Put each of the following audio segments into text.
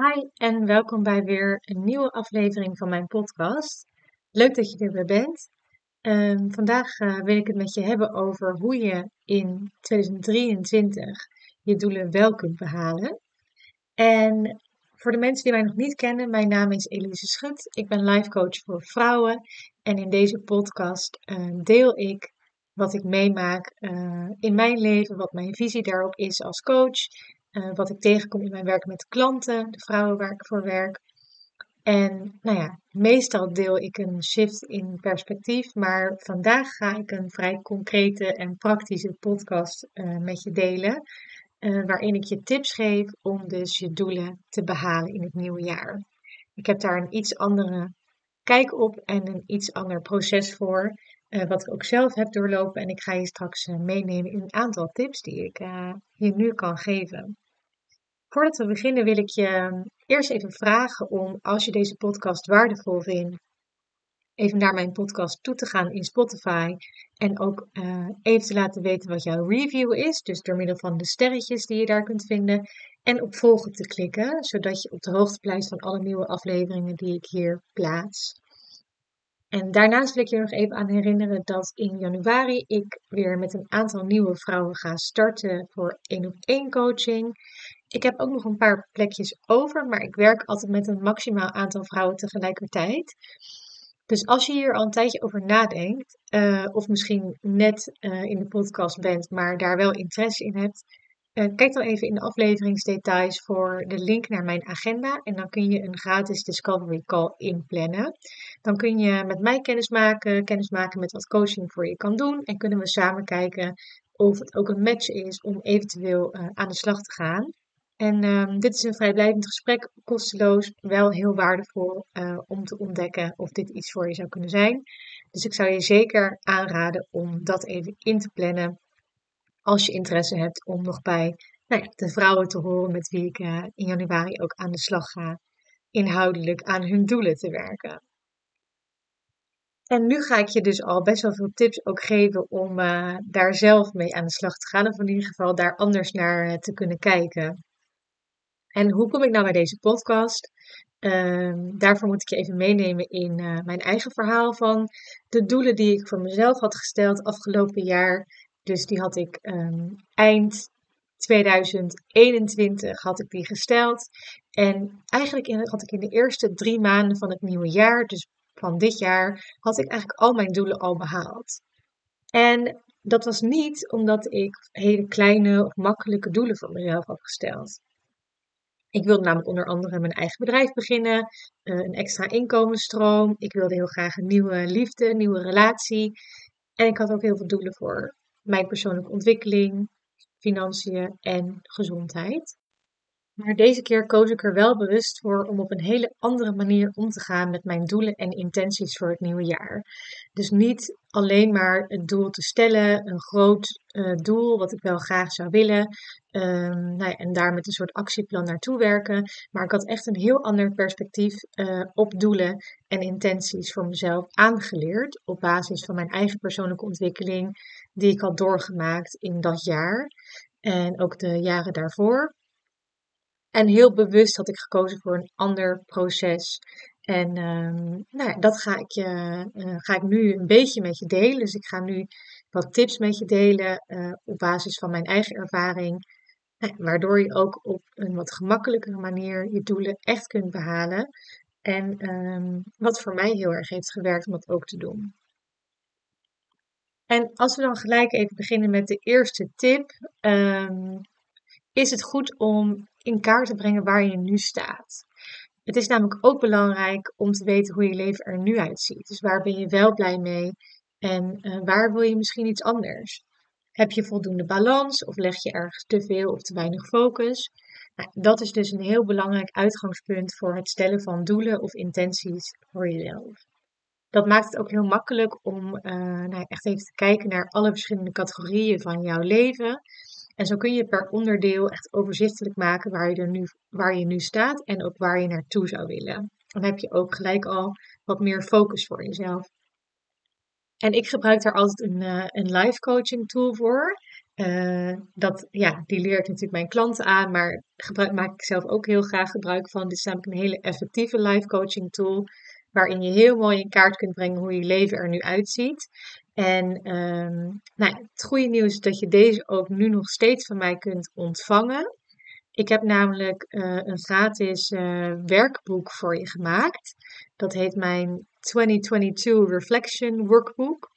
Hi en welkom bij weer een nieuwe aflevering van mijn podcast. Leuk dat je er weer bent. Ehm, vandaag uh, wil ik het met je hebben over hoe je in 2023 je doelen wel kunt behalen. En voor de mensen die mij nog niet kennen, mijn naam is Elise Schut. Ik ben life coach voor vrouwen. En in deze podcast uh, deel ik wat ik meemaak uh, in mijn leven, wat mijn visie daarop is als coach uh, wat ik tegenkom in mijn werk met klanten, de vrouwen waar ik voor werk. En nou ja, meestal deel ik een shift in perspectief, maar vandaag ga ik een vrij concrete en praktische podcast uh, met je delen, uh, waarin ik je tips geef om dus je doelen te behalen in het nieuwe jaar. Ik heb daar een iets andere kijk op en een iets ander proces voor, wat ik ook zelf heb doorlopen. En ik ga je straks meenemen in een aantal tips die ik je nu kan geven. Voordat we beginnen wil ik je ehm, eerst even vragen om, als je deze podcast waardevol vindt, even naar mijn podcast toe te gaan in Spotify en ook uh, even te laten weten wat jouw review is, dus door middel van de sterretjes die je daar kunt vinden, en op volgen te klikken, zodat je op de hoogte blijft van alle nieuwe afleveringen die ik hier plaats. En daarnaast wil ik je nog even aan herinneren dat in januari ik weer met een aantal nieuwe vrouwen ga starten voor één op één coaching. Ik heb ook nog een paar plekjes over, maar ik werk altijd met een maximaal aantal vrouwen tegelijkertijd. Dus als je hier al een tijdje over nadenkt, uh, of misschien net uh, in de podcast bent, maar daar wel interesse in hebt, uh, kijk dan even in de afleveringsdetails voor de link naar mijn agenda en dan kun je een gratis discovery call inplannen. Dan kun je met mij kennis maken, kennis maken met wat coaching voor je kan doen en kunnen we samen kijken of het ook een match is om eventueel aan de slag te gaan. En um, dit is een vrijblijvend gesprek, kosteloos, wel heel waardevol uh, om te ontdekken of dit iets voor je zou kunnen zijn. Dus ik zou je zeker aanraden om dat even in te plannen als je interesse hebt om nog bij nou ja, de vrouwen te horen met wie ik uh, in januari ook aan de slag ga, inhoudelijk aan hun doelen te werken. En nu ga ik je dus al best wel veel tips ook geven om uh, daar zelf mee aan de slag te gaan. Of in ieder geval daar anders naar te kunnen kijken. En hoe kom ik nou bij deze podcast? Um, daarvoor moet ik je even meenemen in uh, mijn eigen verhaal van de doelen die ik voor mezelf had gesteld afgelopen jaar. Dus die had ik um, eind 2021 had ik die gesteld. En eigenlijk in, had ik in de eerste drie maanden van het nieuwe jaar, dus van dit jaar, had ik eigenlijk al mijn doelen al behaald. En dat was niet omdat ik hele kleine of makkelijke doelen voor mezelf had gesteld. Ik wilde namelijk onder andere mijn eigen bedrijf beginnen, eh, een extra inkomensstroom. Ik wilde heel graag een nieuwe liefde, een nieuwe relatie. En ik had ook heel veel doelen voor mijn persoonlijke ontwikkeling, financiën en gezondheid. Maar deze keer koos ik er wel bewust voor om op een hele andere manier om te gaan met mijn doelen en intenties voor het nieuwe jaar. Dus niet alleen maar het doel te stellen, een groot uh, doel wat ik wel graag zou willen, um, nou ja, en daar met een soort actieplan naartoe werken. Maar ik had echt een heel ander perspectief uh, op doelen en intenties voor mezelf aangeleerd op basis van mijn eigen persoonlijke ontwikkeling die ik had doorgemaakt in dat jaar en ook de jaren daarvoor. En heel bewust had ik gekozen voor een ander proces. En um, nou dat ga ik, je, uh, ga ik nu een beetje met je delen. Dus ik ga nu wat tips met je delen uh, op basis van mijn eigen ervaring. Nou, waardoor je ook op een wat gemakkelijkere manier je doelen echt kunt behalen. En um, wat voor mij heel erg heeft gewerkt om dat ook te doen. En als we dan gelijk even beginnen met de eerste tip. Um, is het goed om in kaart te brengen waar je nu staat. Het is namelijk ook belangrijk om te weten hoe je leven er nu uitziet. Dus waar ben je wel blij mee en uh, waar wil je misschien iets anders? Heb je voldoende balans of leg je ergens te veel of te weinig focus? Nou, dat is dus een heel belangrijk uitgangspunt voor het stellen van doelen of intenties voor jezelf. Dat maakt het ook heel makkelijk om uh, nou, echt even te kijken naar alle verschillende categorieën van jouw leven en zo kun je per onderdeel echt overzichtelijk maken waar je, er nu, waar je nu staat en ook waar je naartoe zou willen. Dan heb je ook gelijk al wat meer focus voor jezelf. En ik gebruik daar altijd een, uh, een live coaching tool voor. Uh, dat, ja, die leer ik natuurlijk mijn klanten aan, maar gebruik, maak ik zelf ook heel graag gebruik van. Dit is namelijk een hele effectieve life coaching tool, waarin je heel mooi in kaart kunt brengen hoe je leven er nu uitziet. En um, nou, het goede nieuws is dat je deze ook nu nog steeds van mij kunt ontvangen. Ik heb namelijk uh, een gratis uh, werkboek voor je gemaakt. Dat heet mijn 2022 Reflection Workbook.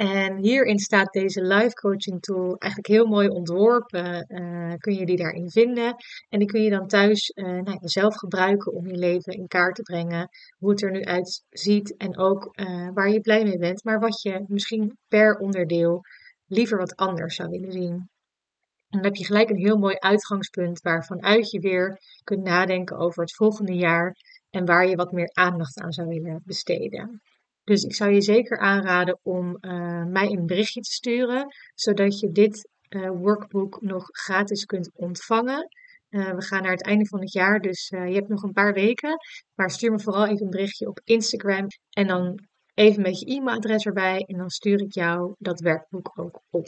En hierin staat deze live coaching tool eigenlijk heel mooi ontworpen. Uh, kun je die daarin vinden. En die kun je dan thuis uh, nou, zelf gebruiken om je leven in kaart te brengen. Hoe het er nu uitziet en ook uh, waar je blij mee bent. Maar wat je misschien per onderdeel liever wat anders zou willen zien. En dan heb je gelijk een heel mooi uitgangspunt waarvanuit je weer kunt nadenken over het volgende jaar en waar je wat meer aandacht aan zou willen besteden. Dus ik zou je zeker aanraden om uh, mij een berichtje te sturen, zodat je dit uh, workbook nog gratis kunt ontvangen. Uh, we gaan naar het einde van het jaar, dus je hebt nog een paar weken. Maar stuur me vooral even een berichtje op Instagram en dan even met je e-mailadres erbij en dan stuur ik jou dat werkboek ook op.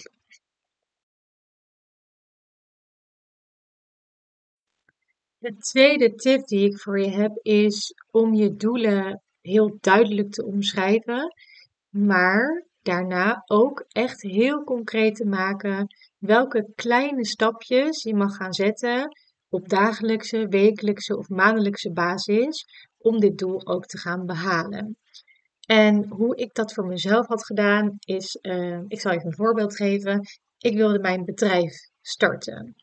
De tweede tip die ik voor je heb is om je doelen heel duidelijk te omschrijven, maar daarna ook echt heel concreet te maken welke kleine stapjes je mag gaan zetten op dagelijkse, wekelijkse of maandelijkse basis om dit doel ook te gaan behalen. En hoe ik dat voor mezelf had gedaan is, uh, ik zal even een voorbeeld geven. Ik wilde mijn bedrijf starten.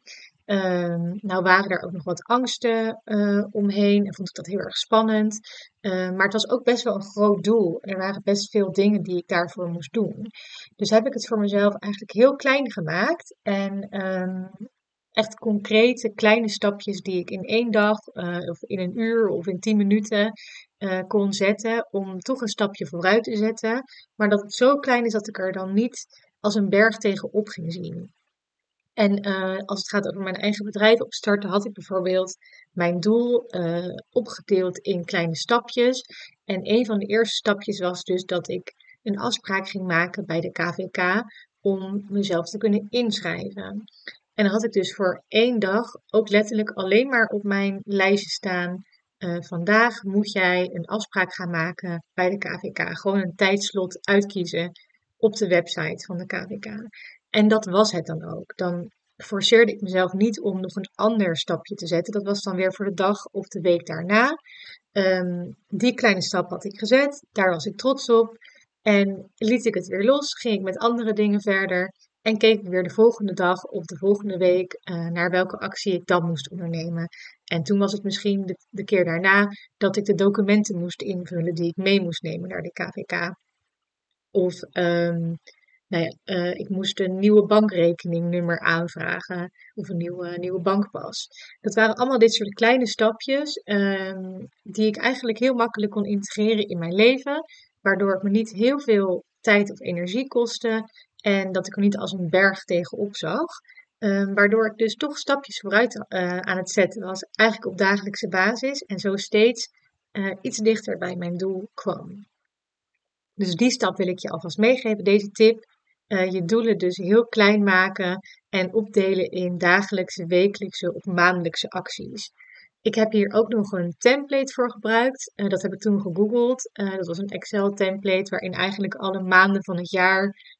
Um, nou waren er ook nog wat angsten uh, omheen en vond ik dat heel erg spannend. Uh, maar het was ook best wel een groot doel. Er waren best veel dingen die ik daarvoor moest doen. Dus heb ik het voor mezelf eigenlijk heel klein gemaakt. En um, echt concrete kleine stapjes die ik in één dag uh, of in een uur of in tien minuten kon zetten. Om toch een stapje vooruit te zetten. Maar dat het zo klein is dat ik er dan niet als een berg tegenop ging zien. En uh, als het gaat over mijn eigen bedrijf opstarten, had ik bijvoorbeeld mijn doel uh, opgedeeld in kleine stapjes. En een van de eerste stapjes was dus dat ik een afspraak ging maken bij de KVK om mezelf te kunnen inschrijven. En dan had ik dus voor één dag ook letterlijk alleen maar op mijn lijstje staan. Uh, vandaag moet jij een afspraak gaan maken bij de KVK. Gewoon een tijdslot uitkiezen op de website van de KVK. En dat was het dan ook. Dan forceerde ik mezelf niet om nog een ander stapje te zetten. Dat was dan weer voor de dag of de week daarna. Um, die kleine stap had ik gezet. Daar was ik trots op. En liet ik het weer los. Ging ik met andere dingen verder. En keek ik weer de volgende dag of de volgende week uh, naar welke actie ik dan moest ondernemen. En toen was het misschien de, keer daarna dat ik de documenten moest invullen die ik mee moest nemen naar de KVK. Of um, nou ja, uh, ik moest een nieuwe bankrekeningnummer aanvragen of een nieuwe, nieuwe bankpas. Dat waren allemaal dit soort kleine stapjes um, die ik eigenlijk heel makkelijk kon integreren in mijn leven, waardoor het me niet heel veel tijd of energie kostte en dat ik er niet als een berg tegenop zag. Um, waardoor ik dus toch stapjes vooruit uh, aan het zetten was, eigenlijk op dagelijkse basis en zo steeds uh, iets dichter bij mijn doel kwam. Dus die stap wil ik je alvast meegeven, deze tip. Uh, je doelen dus heel klein maken en opdelen in dagelijkse, wekelijkse of maandelijkse acties. Ik heb hier ook nog een template voor gebruikt. Uh, dat heb ik toen gegoogeld. Uh, dat was een Excel-template waarin eigenlijk alle maanden van het jaar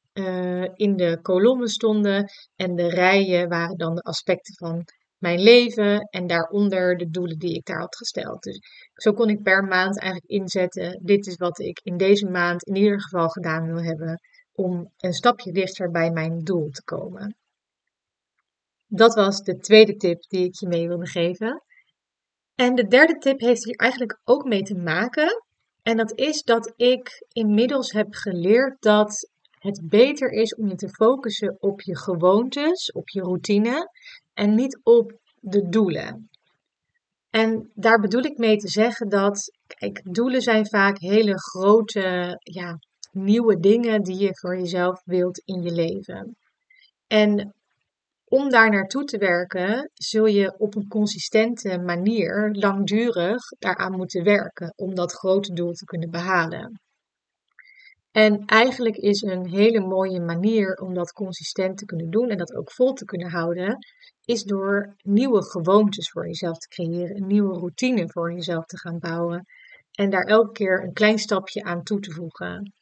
in de kolommen stonden. En de rijen waren dan de aspecten van mijn leven en daaronder de doelen die ik daar had gesteld. Dus zo kon ik per maand eigenlijk inzetten: dit is wat ik in deze maand in ieder geval gedaan wil hebben om een stapje dichter bij mijn doel te komen. Dat was de tweede tip die ik je mee wilde geven. En de derde tip heeft hier eigenlijk ook mee te maken. En dat is dat ik inmiddels heb geleerd dat het beter is om je te focussen op je gewoontes, op je routine en niet op de doelen. En daar bedoel ik mee te zeggen dat, kijk, doelen zijn vaak hele grote, ja, nieuwe dingen die je voor jezelf wilt in je leven. En om daar naartoe te werken, zul je op een consistente manier langdurig daaraan moeten werken om dat grote doel te kunnen behalen. En eigenlijk is een hele mooie manier om dat consistent te kunnen doen en dat ook vol te kunnen houden, is door nieuwe gewoontes voor jezelf te creëren, een nieuwe routine voor jezelf te gaan bouwen en daar elke keer een klein stapje aan toe te voegen.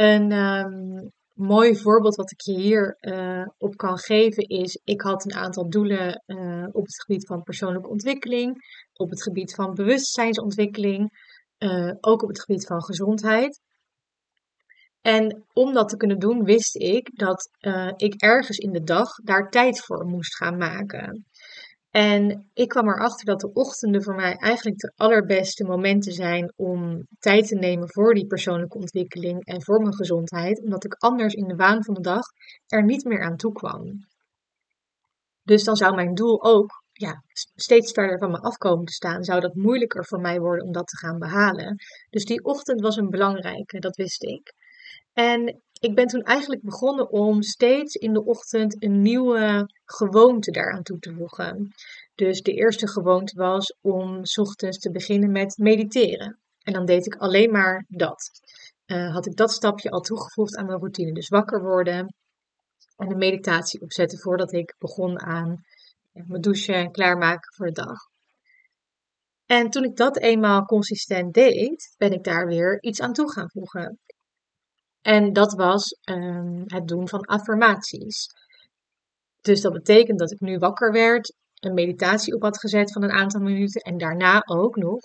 Een ehm, mooi voorbeeld wat ik je hier uh, op kan geven is, ik had een aantal doelen uh, op het gebied van persoonlijke ontwikkeling, op het gebied van bewustzijnsontwikkeling, uh, ook op het gebied van gezondheid. En om dat te kunnen doen, wist ik dat ik ergens in de dag daar tijd voor moest gaan maken. En ik kwam erachter dat de ochtenden voor mij eigenlijk de allerbeste momenten zijn om tijd te nemen voor die persoonlijke ontwikkeling en voor mijn gezondheid, omdat ik anders in de waan van de dag er niet meer aan toe kwam. Dus dan zou mijn doel ook ja, steeds verder van me afkomen te staan, zou dat moeilijker voor mij worden om dat te gaan behalen. Dus die ochtend was een belangrijke, dat wist ik. En ik ben toen eigenlijk begonnen om steeds in de ochtend een nieuwe gewoonte daaraan toe te voegen. Dus de eerste gewoonte was om s ochtends te beginnen met mediteren. En dan deed ik alleen maar dat. Uh, had ik dat stapje al toegevoegd aan mijn routine. Dus wakker worden en een meditatie opzetten voordat ik begon aan ja, mijn douchen en klaarmaken voor de dag. En toen ik dat eenmaal consistent deed, ben ik daar weer iets aan toe gaan voegen. En dat was um, het doen van affirmaties. Dus dat betekent dat ik nu wakker werd, een meditatie op had gezet van een aantal minuten en daarna ook nog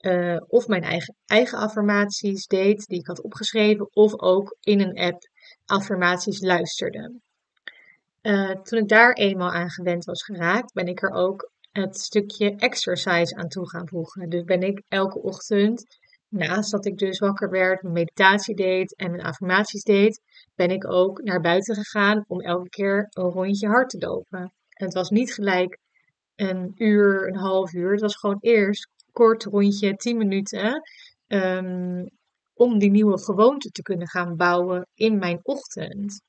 uh, of mijn eigen, eigen affirmaties deed die ik had opgeschreven, of ook in een app affirmaties luisterde. Uh, toen ik daar eenmaal aan gewend was geraakt, ben ik er ook het stukje exercise aan toe gaan voegen. Dus ben ik elke ochtend naast dat ik dus wakker werd, meditatie deed en mijn affirmaties deed, ben ik ook naar buiten gegaan om elke keer een rondje hard te lopen. En het was niet gelijk een uur, een half uur. Het was gewoon eerst kort rondje, 10 minuten. Um, om die nieuwe gewoonte te kunnen gaan bouwen in mijn ochtend.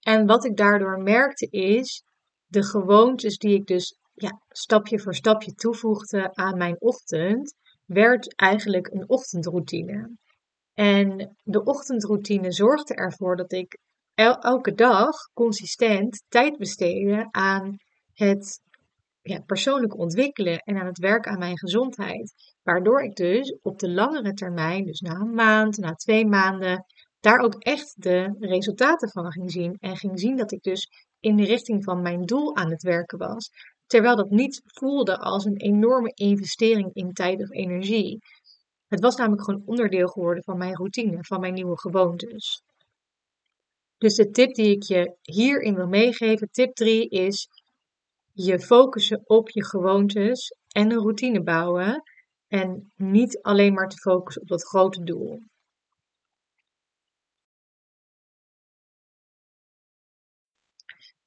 En wat ik daardoor merkte is, de gewoontes die ik dus ja, stapje voor stapje toevoegde aan mijn ochtend, werd eigenlijk een ochtendroutine. En de ochtendroutine zorgde ervoor dat ik elke dag consistent tijd besteedde aan het ja, persoonlijk ontwikkelen en aan het werken aan mijn gezondheid. Waardoor ik dus op de langere termijn, dus na een maand, na twee maanden, daar ook echt de resultaten van ging zien. En ging zien dat ik dus in de richting van mijn doel aan het werken was. Terwijl dat niet voelde als een enorme investering in tijd of energie. Het was namelijk gewoon onderdeel geworden van mijn routine, van mijn nieuwe gewoontes. Dus de tip die ik je hierin wil meegeven, tip 3, is je focussen op je gewoontes en een routine bouwen. En niet alleen maar te focussen op dat grote doel.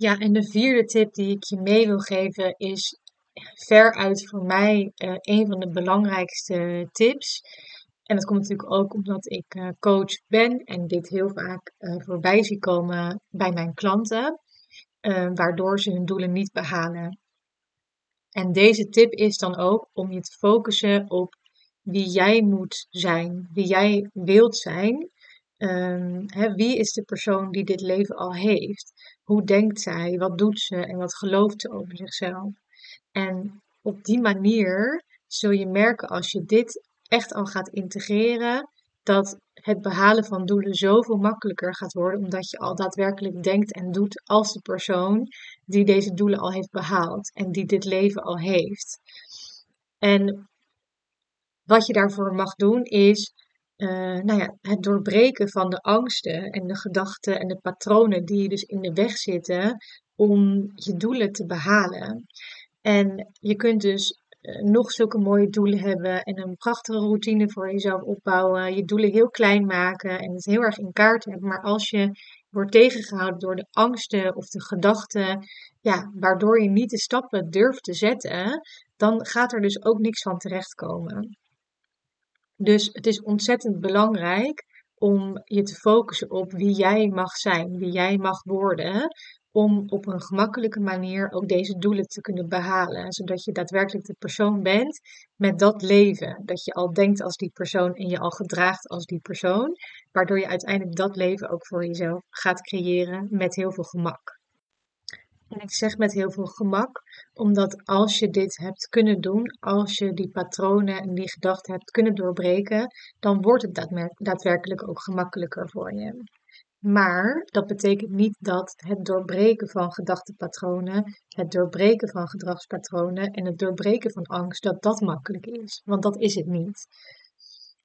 Ja, en de vierde tip die ik je mee wil geven is veruit voor mij uh, een van de belangrijkste tips. En dat komt natuurlijk ook omdat ik uh, coach ben en dit heel vaak uh, voorbij zie komen bij mijn klanten, waardoor ze hun doelen niet behalen. En deze tip is dan ook om je te focussen op wie jij moet zijn, wie jij wilt zijn. Hè, wie is de persoon die dit leven al heeft? Hoe denkt zij? Wat doet ze? En wat gelooft ze over zichzelf? En op die manier zul je merken als je dit echt al gaat integreren, dat het behalen van doelen zoveel makkelijker gaat worden, omdat je al daadwerkelijk denkt en doet als de persoon die deze doelen al heeft behaald en die dit leven al heeft. En wat je daarvoor mag doen is nou ja, het doorbreken van de angsten en de gedachten en de patronen die je dus in de weg zitten om je doelen te behalen. En je kunt dus uh, nog zulke mooie doelen hebben en een prachtige routine voor jezelf opbouwen, je doelen heel klein maken en het heel erg in kaart hebben. Maar als je wordt tegengehouden door de angsten of de gedachten, ja, waardoor je niet de stappen durft te zetten, dan gaat er dus ook niks van terechtkomen. Dus het is ontzettend belangrijk om je te focussen op wie jij mag zijn, wie jij mag worden, om op een gemakkelijke manier ook deze doelen te kunnen behalen. Zodat je daadwerkelijk de persoon bent met dat leven. Dat je al denkt als die persoon en je al gedraagt als die persoon. Waardoor je uiteindelijk dat leven ook voor jezelf gaat creëren met heel veel gemak. En ik zeg met heel veel gemak, omdat als je dit hebt kunnen doen, als je die patronen en die gedachten hebt kunnen doorbreken, dan wordt het daadwerkelijk ook gemakkelijker voor je. Maar dat betekent niet dat het doorbreken van gedachtenpatronen, het doorbreken van gedragspatronen en het doorbreken van angst, dat dat makkelijk is. Want dat is het niet.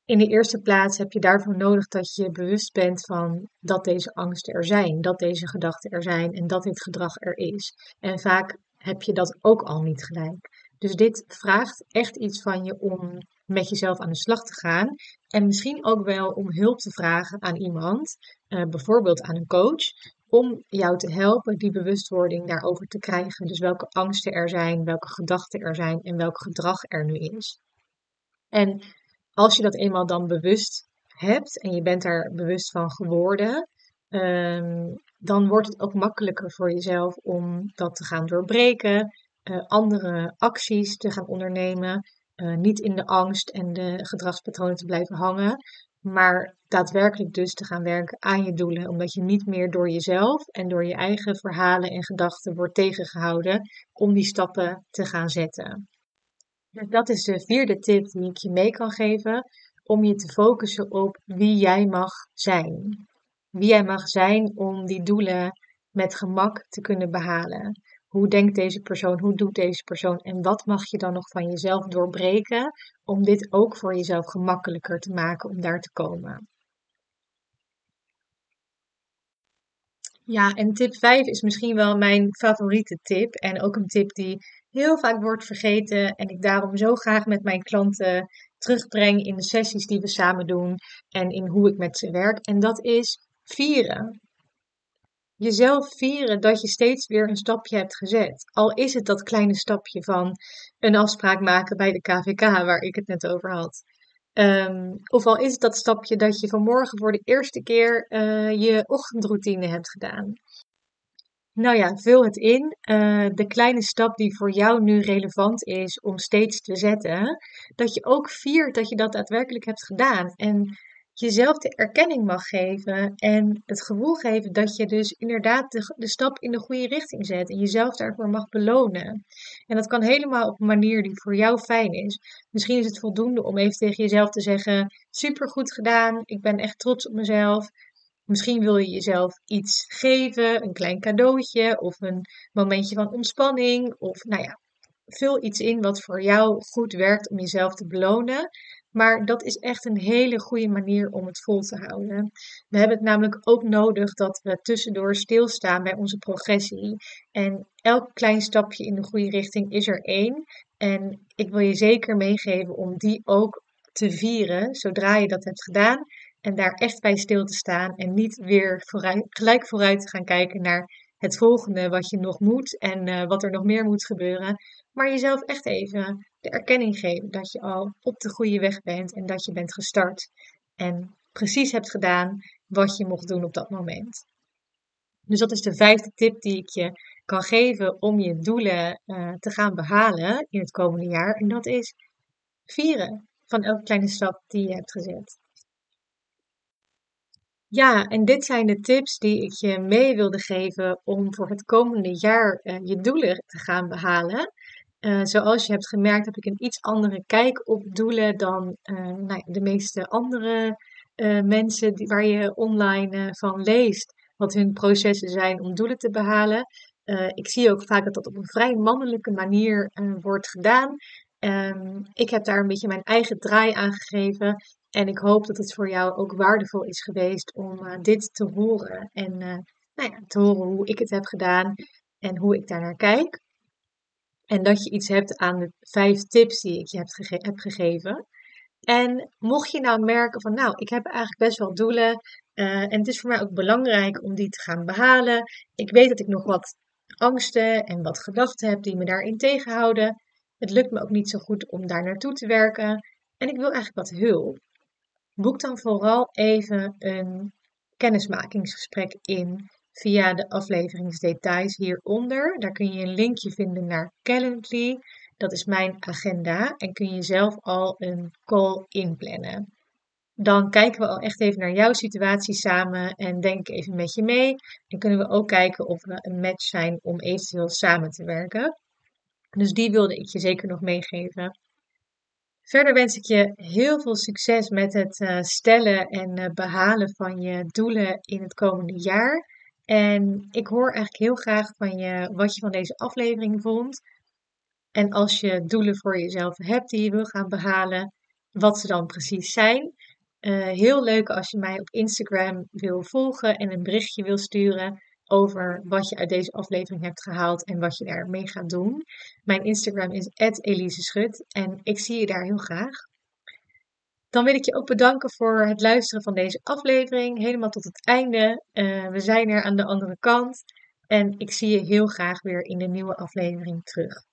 In de eerste plaats heb je daarvoor nodig dat je bewust bent van dat deze angsten er zijn, dat deze gedachten er zijn en dat dit gedrag er is. En vaak heb je dat ook al niet gelijk. Dus dit vraagt echt iets van je om met jezelf aan de slag te gaan. En misschien ook wel om hulp te vragen aan iemand, uh, bijvoorbeeld aan een coach, om jou te helpen die bewustwording daarover te krijgen. Dus welke angsten er zijn, welke gedachten er zijn en welk gedrag er nu is. En als je dat eenmaal dan bewust hebt en je bent daar bewust van geworden, um, dan wordt het ook makkelijker voor jezelf om dat te gaan doorbreken, uh, andere acties te gaan ondernemen, uh, niet in de angst en de gedragspatronen te blijven hangen, maar daadwerkelijk dus te gaan werken aan je doelen, omdat je niet meer door jezelf en door je eigen verhalen en gedachten wordt tegengehouden om die stappen te gaan zetten. Dus dat is de vierde tip die ik je mee kan geven, om je te focussen op wie jij mag zijn. Wie jij mag zijn om die doelen met gemak te kunnen behalen. Hoe denkt deze persoon? Hoe doet deze persoon? En wat mag je dan nog van jezelf doorbreken om dit ook voor jezelf gemakkelijker te maken om daar te komen? Ja, en tip 5 is misschien wel mijn favoriete tip. En ook een tip die heel vaak wordt vergeten. En ik daarom zo graag met mijn klanten terugbreng in de sessies die we samen doen. En in hoe ik met ze werk. En dat is vieren jezelf vieren dat je steeds weer een stapje hebt gezet. Al is het dat kleine stapje van een afspraak maken bij de KVK, waar ik het net over had. Um, of al is het dat stapje dat je vanmorgen voor de eerste keer uh, je ochtendroutine hebt gedaan. Nou ja, vul het in. Uh, de kleine stap die voor jou nu relevant is om steeds te zetten. Dat je ook viert dat je dat daadwerkelijk hebt gedaan. En jezelf de erkenning mag geven en het gevoel geven dat je dus inderdaad de, de, stap in de goede richting zet en jezelf daarvoor mag belonen. En dat kan helemaal op een manier die voor jou fijn is. Misschien is het voldoende om even tegen jezelf te zeggen: super goed gedaan, ik ben echt trots op mezelf. Misschien wil je jezelf iets geven, een klein cadeautje of een momentje van ontspanning. Of nou ja, vul iets in wat voor jou goed werkt om jezelf te belonen. Maar dat is echt een hele goede manier om het vol te houden. We hebben het namelijk ook nodig dat we tussendoor stilstaan bij onze progressie. En elk klein stapje in de goede richting is er één. En ik wil je zeker meegeven om die ook te vieren zodra je dat hebt gedaan. En daar echt bij stil te staan en niet weer gelijk vooruit te gaan kijken naar het volgende wat je nog moet en uh, wat er nog meer moet gebeuren. Maar jezelf echt even erkenning geven dat je al op de goede weg bent en dat je bent gestart en precies hebt gedaan wat je mocht doen op dat moment. Dus dat is de vijfde tip die ik je kan geven om je doelen uh, te gaan behalen in het komende jaar. En dat is vieren van elke kleine stap die je hebt gezet. Ja, en dit zijn de tips die ik je mee wilde geven om voor het komende jaar uh, je doelen te gaan behalen. Uh, zoals je hebt gemerkt heb ik een iets andere kijk op doelen dan uh, nou ja, de meeste andere mensen die, waar je online van leest wat hun processen zijn om doelen te behalen. ik zie ook vaak dat dat op een vrij mannelijke manier wordt gedaan. Um, ik heb daar een beetje mijn eigen draai aan gegeven. En ik hoop dat het voor jou ook waardevol is geweest om dit te horen. En nou ja, te horen hoe ik het heb gedaan en hoe ik daarnaar kijk. En dat je iets hebt aan de vijf tips die ik je heb, heb gegeven. En mocht je nou merken van, nou, ik heb eigenlijk best wel doelen. Uh, en het is voor mij ook belangrijk om die te gaan behalen. Ik weet dat ik nog wat angsten en wat gedachten heb die me daarin tegenhouden. Het lukt me ook niet zo goed om daar naartoe te werken. En ik wil eigenlijk wat hulp boek dan vooral even een kennismakingsgesprek in via de afleveringsdetails hieronder. Daar kun je een linkje vinden naar Calendly. Dat is mijn agenda en kun je zelf al een call inplannen. Dan kijken we al echt even naar jouw situatie samen en denk even met je mee. En kunnen we ook kijken of we een match zijn om eventueel samen te werken. Dus die wilde ik je zeker nog meegeven. Verder wens ik je heel veel succes met het uh, stellen en uh, behalen van je doelen in het komende jaar. En ik hoor eigenlijk heel graag van je wat je van deze aflevering vond. En als je doelen voor jezelf hebt die je wil gaan behalen, wat ze dan precies zijn. Uh, heel leuk als je mij op Instagram wil volgen en een berichtje wil sturen over wat je uit deze aflevering hebt gehaald en wat je daarmee gaat doen. Mijn Instagram is Elise Schut en ik zie je daar heel graag. Dan wil ik je ook bedanken voor het luisteren van deze aflevering, helemaal tot het einde. Uh, we zijn er aan de andere kant en ik zie je heel graag weer in de nieuwe aflevering terug.